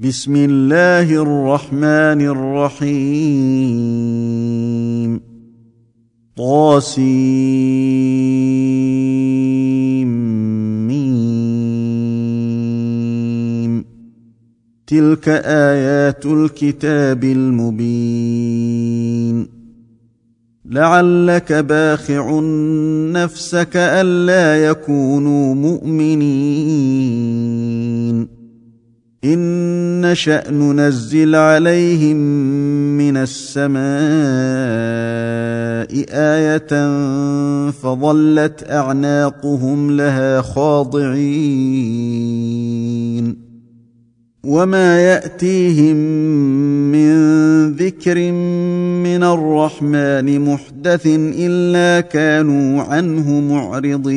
بسم الله الرحمن الرحيم طاسيم تلك ايات الكتاب المبين لعلك باخع نفسك الا يكونوا مؤمنين إن نشا ننزل عليهم من السماء آية فظلت أعناقهم لها خاضعين. وما يأتيهم من ذكر من الرحمن محدث إلا كانوا عنه معرضين.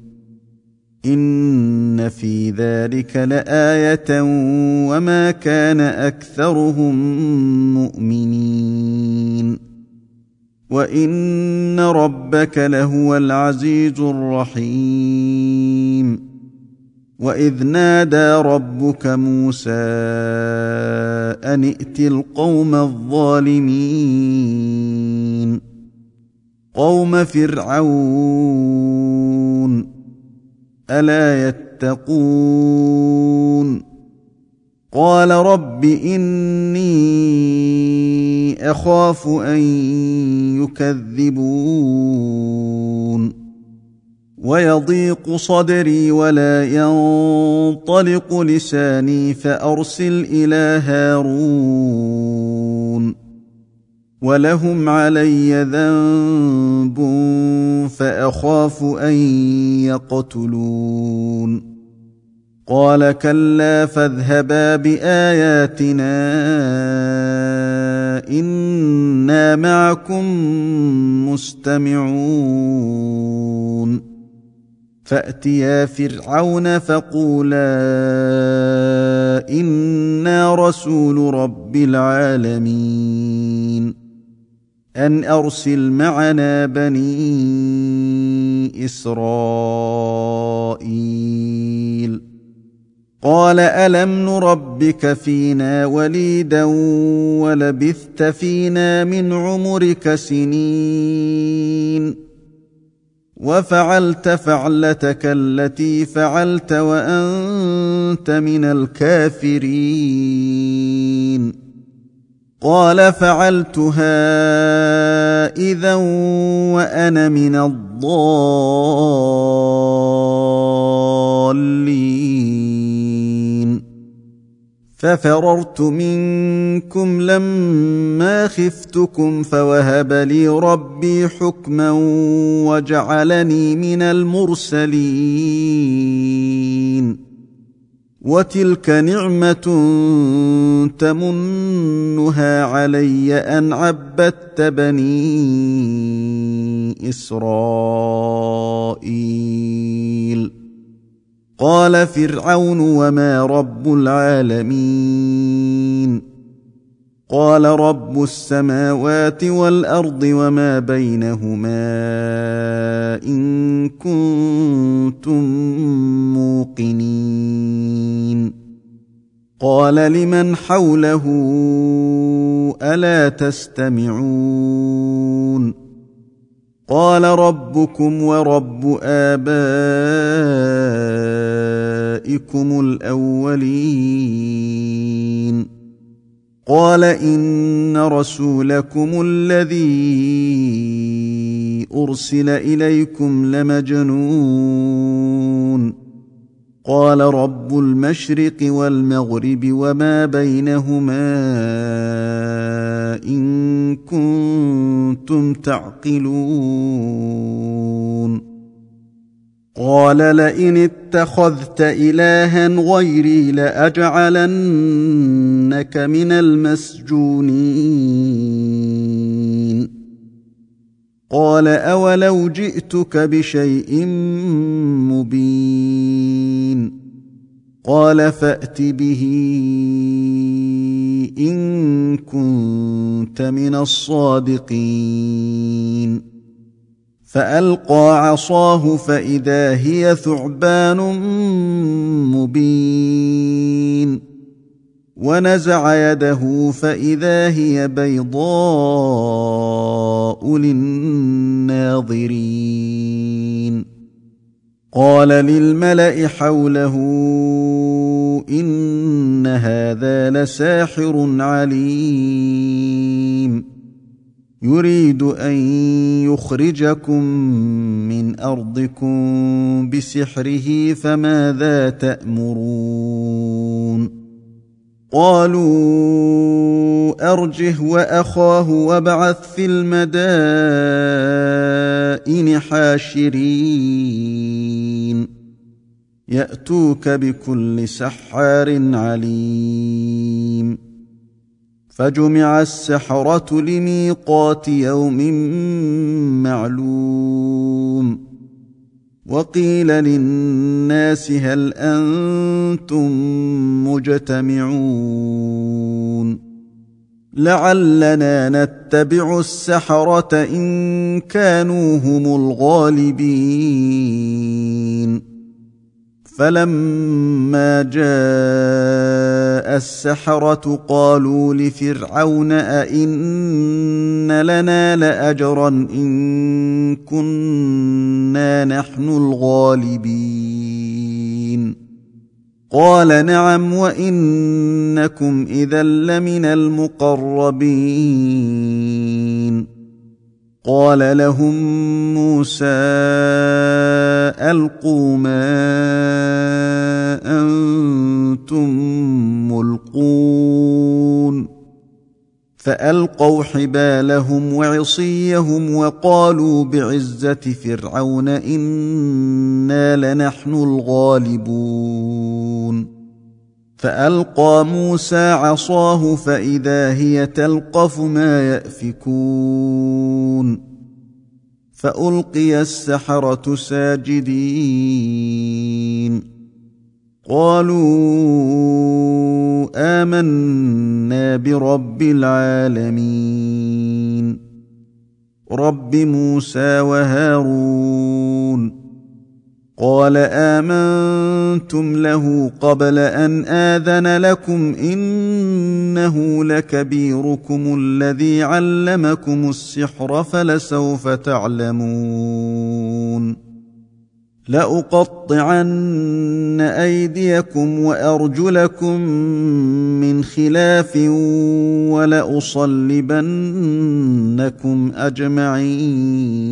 ان في ذلك لايه وما كان اكثرهم مؤمنين وان ربك لهو العزيز الرحيم واذ نادى ربك موسى ان ائت القوم الظالمين قوم فرعون ألا يتقون؟ قال رب إني أخاف أن يكذبون. ويضيق صدري ولا ينطلق لساني فأرسل إلى هارون. ولهم علي ذنب فاخاف ان يقتلون قال كلا فاذهبا باياتنا أنا معكم مستمعون فاتيا فرعون فقولا أنا رسول رب العالمين أن أرسل معنا بني إسرائيل. قال ألم نربك فينا وليدا ولبثت فينا من عمرك سنين؟ وفعلت فعلتك التي فعلت وأنت من الكافرين. قال فعلتها إذا وأنا من الضالين. ففررت منكم لما خفتكم فوهب لي ربي حكما وجعلني من المرسلين. وتلك نعمة تمنها علي أن عبدت بني إسرائيل. قال فرعون وما رب العالمين. قال رب السماوات والأرض وما بينهما إن كنتم موقنين. قال لمن حوله ألا تستمعون قال ربكم ورب آبائكم الأولين قال إن رسولكم الذي أرسل إليكم لمجنون قال رب المشرق والمغرب وما بينهما إن كنتم تعقلون. قال لئن اتخذت إلها غيري لأجعلنك من المسجونين. قال أولو جئتك بشيء مبين قال فأت به إن كنت من الصادقين فألقى عصاه فإذا هي ثعبان مبين ونزع يده فإذا هي بيضاء للناظرين. قال للملأ حوله إن هذا لساحر عليم. يريد أن يخرجكم من أرضكم بسحره فماذا تأمرون؟ قالوا أرجه وأخاه وابعث في المدائن حاشرين. يأتوك بكل سحار عليم. فجمع السحرة لميقات يوم معلوم. وقيل للناس هل أنتم مجتمعون لعلنا نتبع السحرة إن كانوا هم الغالبين فلما جاء السحرة قالوا لفرعون أئن لنا لأجرا إن كنا نحن الغالبين. قال نعم وإنكم إذا لمن المقربين. قال لهم موسى ألقوا ما أنتم ملقون. فألقوا حبالهم وعصيهم وقالوا بعزة فرعون إنا لنحن الغالبون. فألقى موسى عصاه فإذا هي تلقف ما يأفكون. فألقي السحرة ساجدين. قالوا آمنا برب العالمين. رب موسى وهارون. قال آمنتم له قبل أن آذن لكم إنه لكبيركم الذي علمكم السحر فلسوف تعلمون لأقطعن أيديكم وأرجلكم من خلاف ولأصلبنكم أجمعين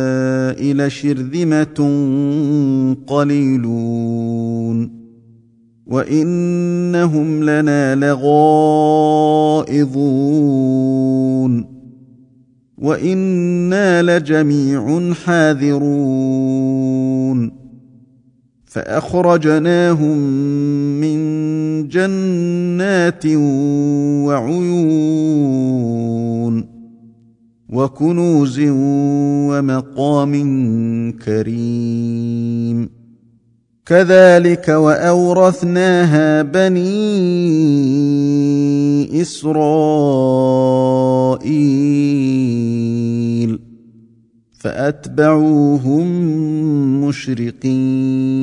لشرذمة قليلون وإنهم لنا لغائظون وإنا لجميع حاذرون فأخرجناهم من جنات وعيون وكنوز ومقام كريم. كذلك وأورثناها بني إسرائيل فأتبعوهم مشرقين.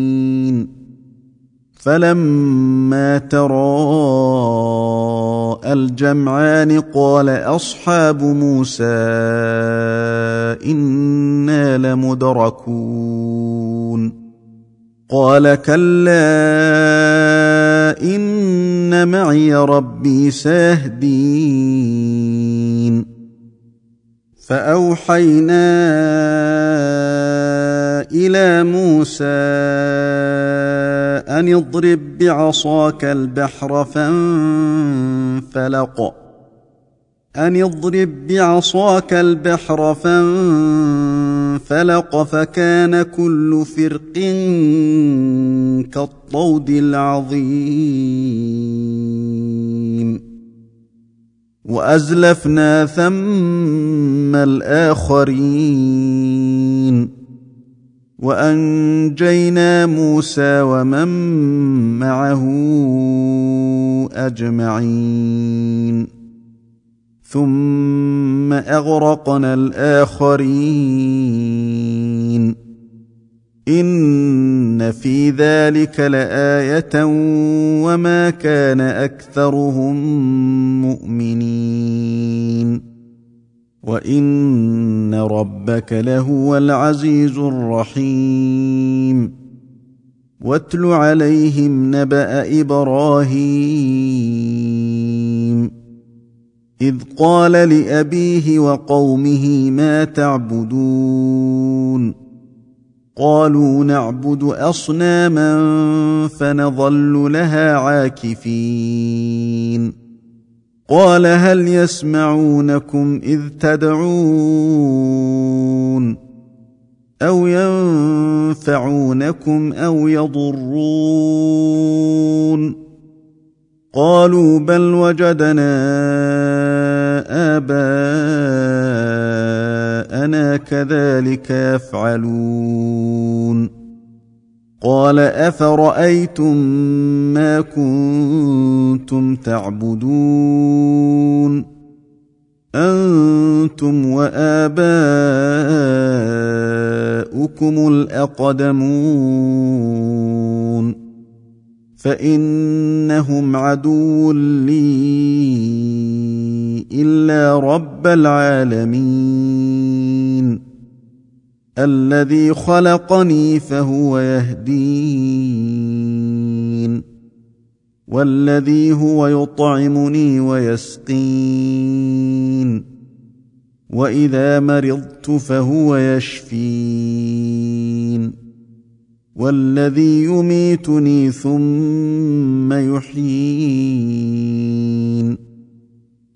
فلما تراءى الجمعان قال أصحاب موسى إنا لمدركون. قال كلا إن معي ربي سيهدين. فأوحينا إلى موسى أن اضرب بعصاك البحر فانفلق. أن اضرب بعصاك البحر فانفلق فكان كل فرق كالطود العظيم. وأزلفنا ثم الآخرين. وأنجينا موسى ومن معه أجمعين. ثم أغرقنا الآخرين. إن في ذلك لآية وما كان أكثرهم مؤمنين. وان ربك لهو العزيز الرحيم واتل عليهم نبا إبراهيم اذ قال لابيه وقومه ما تعبدون قالوا نعبد اصناما فنظل لها عاكفين قال هل يسمعونكم إذ تدعون أو ينفعونكم أو يضرون قالوا بل وجدنا آباءنا كذلك يفعلون قال أفرأيتم ما كنتم تعبدون أنتم وآباؤكم الأقدمون فإنهم عدو لي إلا رب العالمين الذي خلقني فهو يهدين والذي هو يطعمني ويسقين وإذا مرضت فهو يشفين والذي يميتني ثم يحيين.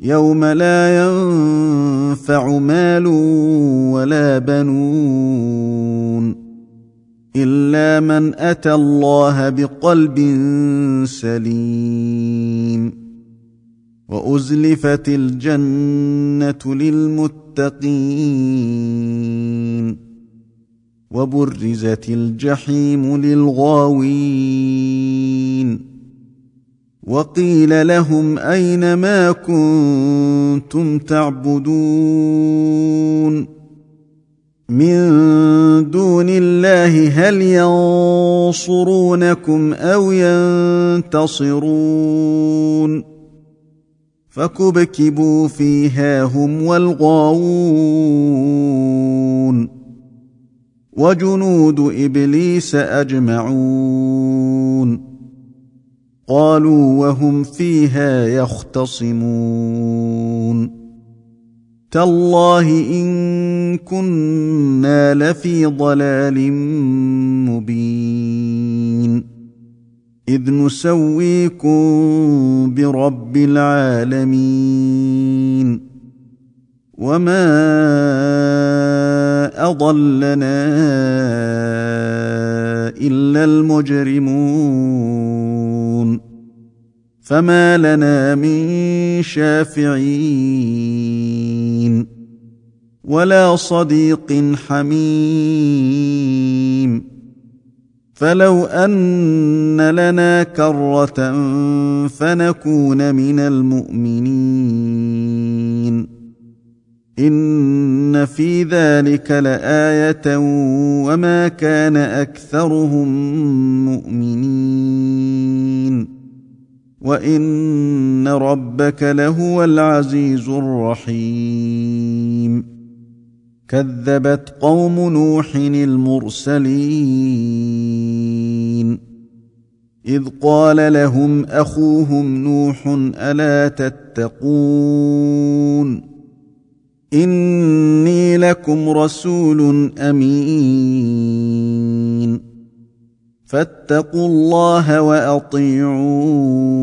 يوم لا ينفع مال ولا بنون الا من اتى الله بقلب سليم وازلفت الجنه للمتقين وبرزت الجحيم للغاوين وقيل لهم أين ما كنتم تعبدون من دون الله هل ينصرونكم أو ينتصرون فكبكبوا فيها هم والغاوون وجنود إبليس أجمعون قالوا وهم فيها يختصمون. تالله إن كنا لفي ضلال مبين. إذ نسويكم برب العالمين. وما أضلنا إلا المجرمون. فما لنا من شافعين ولا صديق حميم. فلو أن لنا كرة فنكون من المؤمنين. ان في ذلك لايه وما كان اكثرهم مؤمنين وان ربك لهو العزيز الرحيم كذبت قوم نوح المرسلين اذ قال لهم اخوهم نوح الا تتقون إني لكم رسول أمين. فاتقوا الله وأطيعون.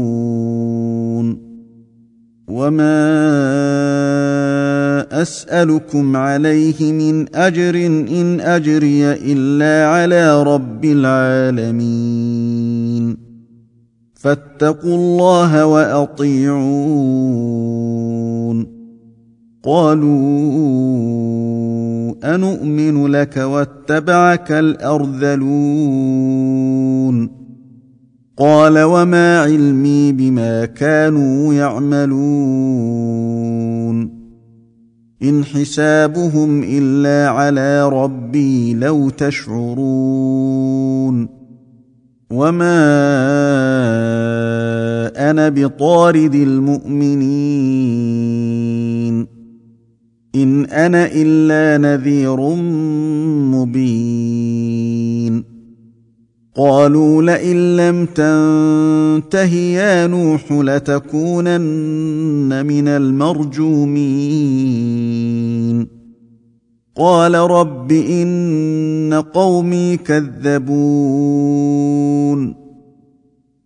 وما أسألكم عليه من أجر إن أجري إلا على رب العالمين. فاتقوا الله وأطيعون. قالوا انومن لك واتبعك الأرذلون قال وما علمي بما كانوا يعملون إن حسابهم إلا على ربي لو تشعرون وما أنا بطارد المؤمنين إن أنا إلا نذير مبين. قالوا لئن لم تنته يا نوح لتكونن من المرجومين. قال رب إن قومي كذبون.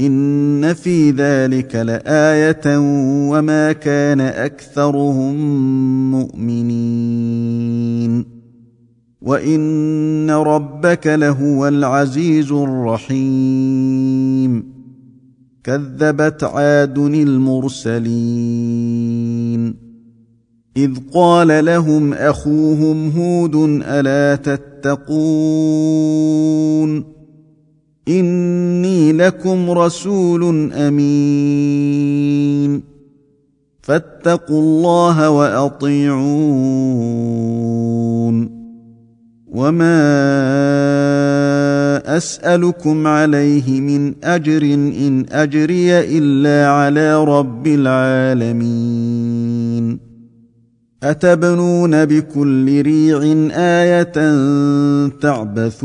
ان في ذلك لايه وما كان اكثرهم مؤمنين وان ربك لهو العزيز الرحيم كذبت عاد المرسلين اذ قال لهم اخوهم هود الا تتقون إني لكم رسول أمين. فاتقوا الله وأطيعون. وما أسألكم عليه من أجر إن أجري إلا على رب العالمين. أتبنون بكل ريع آية تعبثون.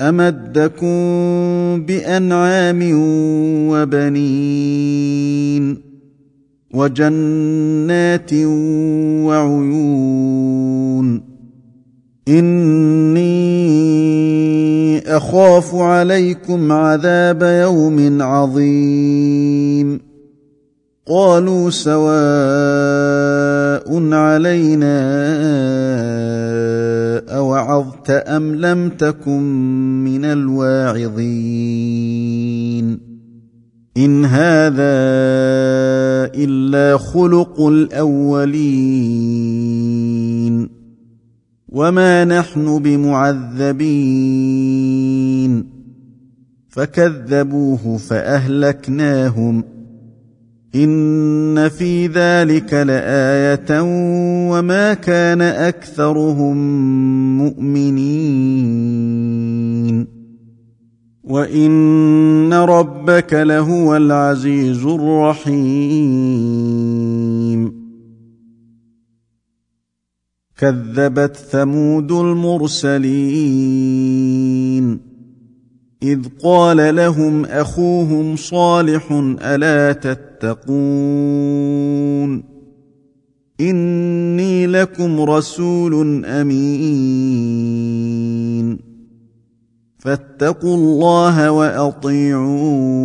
أمدكم بأنعام وبنين وجنات وعيون إني أخاف عليكم عذاب يوم عظيم قالوا سواء علينا أوعظت أم لم تكن من الواعظين. إن هذا إلا خلق الأولين. وما نحن بمعذبين. فكذبوه فأهلكناهم. ان في ذلك لايه وما كان اكثرهم مؤمنين وان ربك لهو العزيز الرحيم كذبت ثمود المرسلين إذ قال لهم أخوهم صالح ألا تتقون إني لكم رسول أمين فاتقوا الله وأطيعون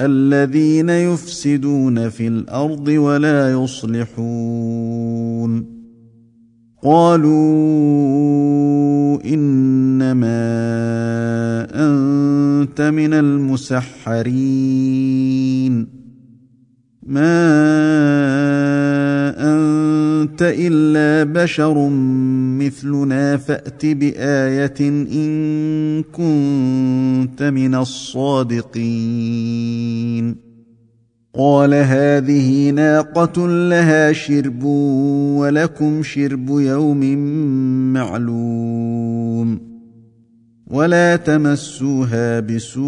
الذين يفسدون في الأرض ولا يصلحون. قالوا إنما أنت من المسحرين. ما انت الا بشر مثلنا فات بايه ان كنت من الصادقين قال هذه ناقه لها شرب ولكم شرب يوم معلوم ولا تمسوها بسوء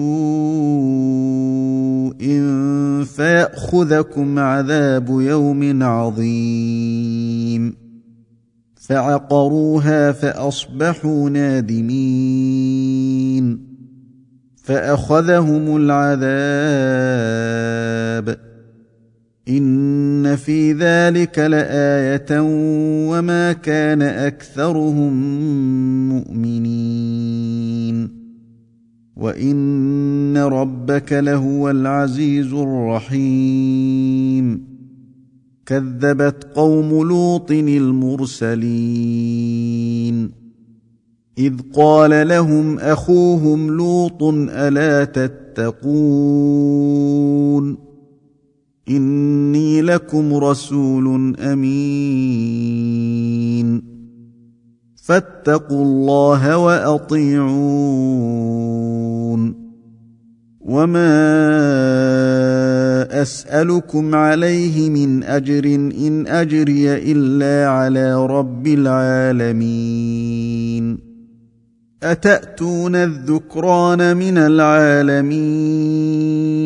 فيأخذكم عذاب يوم عظيم. فعقروها فأصبحوا نادمين. فأخذهم العذاب. ان في ذلك لايه وما كان اكثرهم مؤمنين وان ربك لهو العزيز الرحيم كذبت قوم لوط المرسلين اذ قال لهم اخوهم لوط الا تتقون إني لكم رسول أمين. فاتقوا الله وأطيعون. وما أسألكم عليه من أجر إن أجري إلا على رب العالمين. أتأتون الذكران من العالمين؟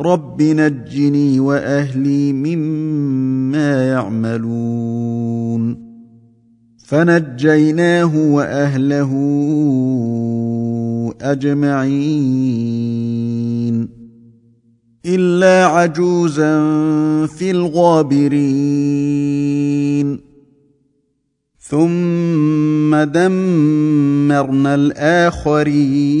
رب نجني واهلي مما يعملون فنجيناه واهله اجمعين الا عجوزا في الغابرين ثم دمرنا الاخرين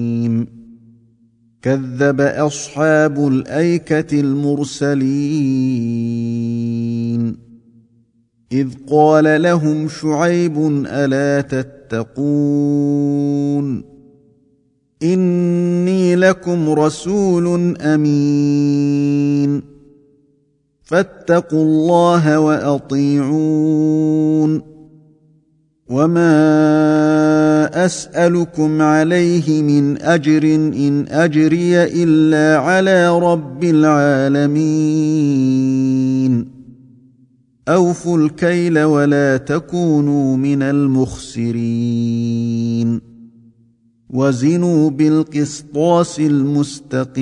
كذب أصحاب الأيكة المرسلين. إذ قال لهم شعيب ألا تتقون؟ إني لكم رسول أمين. فاتقوا الله وأطيعون. وما اسالكم عليه من اجر ان اجري الا على رب العالمين اوفوا الكيل ولا تكونوا من المخسرين وزنوا بالقسطاس المستقيم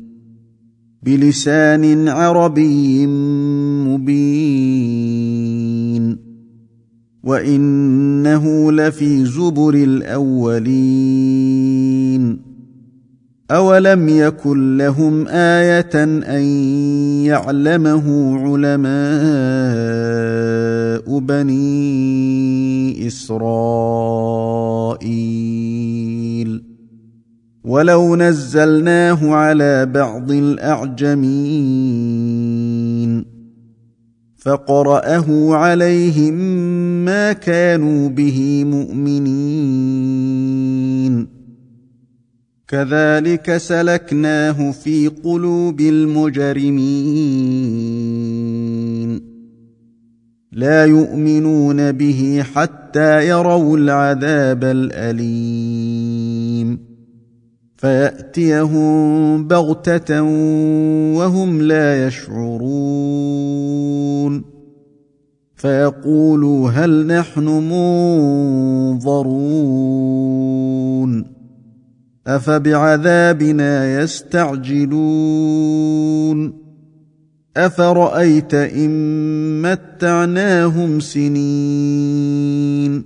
بلسان عربي مبين. وإنه لفي زبر الأولين. أولم يكن لهم آية أن يعلمه علماء بني إسرائيل؟ ولو نزلناه على بعض الاعجمين فقراه عليهم ما كانوا به مؤمنين كذلك سلكناه في قلوب المجرمين لا يؤمنون به حتى يروا العذاب الاليم فيأتيهم بغتة وهم لا يشعرون. فيقولوا هل نحن منظرون. أفبعذابنا يستعجلون. أفرأيت إن متعناهم سنين.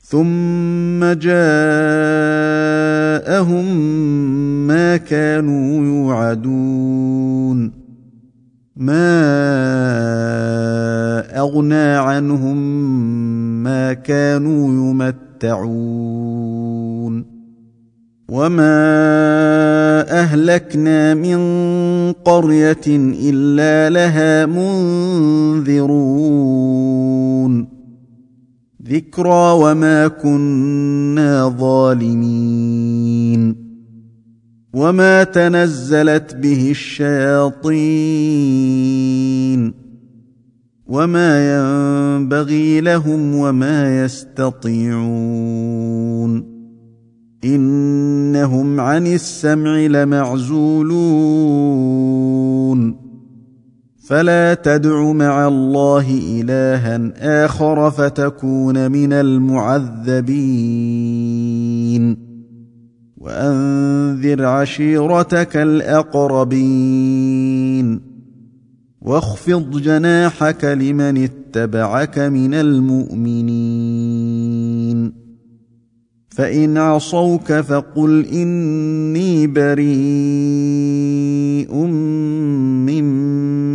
ثم جاءهم ما كانوا يوعدون. ما أغنى عنهم ما كانوا يمتعون. وما أهلكنا من قرية إلا لها منذرون. ذكرى وما كنا ظالمين وما تنزلت به الشياطين وما ينبغي لهم وما يستطيعون إنهم عن السمع لمعزولون فلا تدع مع الله إلها آخر فتكون من المعذبين. وأنذر عشيرتك الأقربين. واخفض جناحك لمن اتبعك من المؤمنين. فإن عصوك فقل إني بريء مما